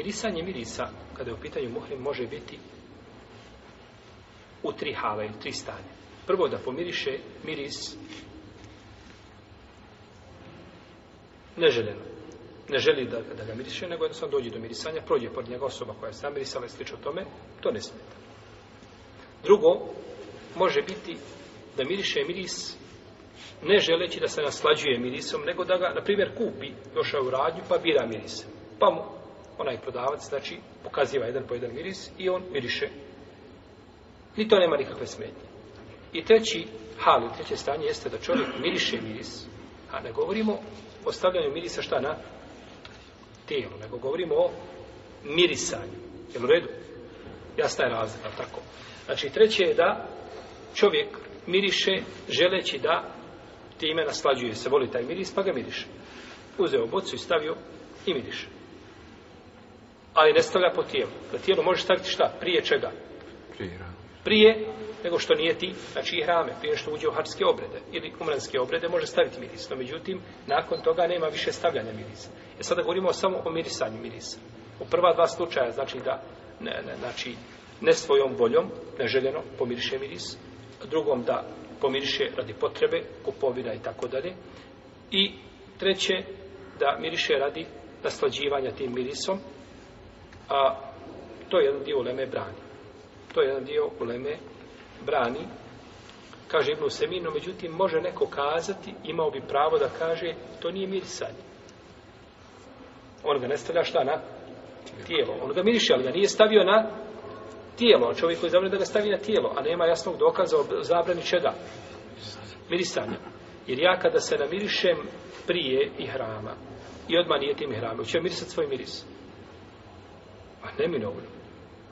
mirisanje mirisa, kada je u pitanju muhrim, može biti u tri hale ili tri stanje. Prvo da pomiriše miris neželjeno. Ne želi da, da ga miriše, nego jednostavno dođe do mirisanja, prođe pod njega osoba koja je sam mirisala i slično tome, to ne smeta. Drugo, može biti da miriše miris ne želeći da se naslađuje mirisom, nego da ga, na primjer, kupi, došao u radnju, pa bira miris. Pa mu onaj prodavac, znači, pokaziva jedan po jedan miris i on miriše. Ni to nema nikakve smetnje. I treći hal, treće stanje jeste da čovjek miriše miris, a ne govorimo o stavljanju mirisa šta na tijelu, nego govorimo o mirisanju. Je u redu? Jasna je razlika, tako. Znači, treće je da čovjek miriše želeći da time naslađuje se, voli taj miris, pa ga miriše. Uzeo bocu i stavio i miriše ali ne stavlja po tijelu. Na tijelu možeš staviti šta? Prije čega? Prije hrame. Prije nego što nije ti, znači i hrame, prije što uđe u harske obrede ili umranske obrede, može staviti miris. No, međutim, nakon toga nema više stavljanja mirisa. Jer sada govorimo samo o mirisanju mirisa. U prva dva slučaja, znači da, ne, ne, znači, ne svojom voljom, neželjeno, pomiriše miris. Drugom, da pomiriše radi potrebe, kupovina i tako dalje. I treće, da miriše radi naslađivanja tim mirisom, A to je jedan dio uleme brani. To je jedan dio uleme brani. Kaže Ibnu Seminu, međutim, može neko kazati, imao bi pravo da kaže, to nije mirisanje. On ga ne stavlja šta na tijelo. On ga miriše, ali ga nije stavio na tijelo. Čovjek koji zavrne da ga stavi na tijelo, a nema jasnog dokaza o zabrani čega. Mirisanje. Jer ja kada se namirišem prije i hrama, i odmah nije tim hrama, će mirisati svoj miris. A pa neminovno.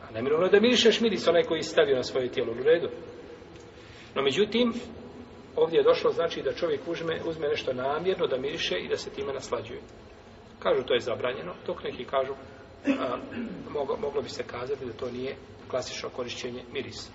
A neminovno da mirišeš miris onaj koji stavio na svoje tijelo u redu. No međutim, ovdje je došlo znači da čovjek uzme, uzme nešto namjerno da miriše i da se time naslađuje. Kažu to je zabranjeno, dok neki kažu a, moglo, moglo bi se kazati da to nije klasično korišćenje mirisa.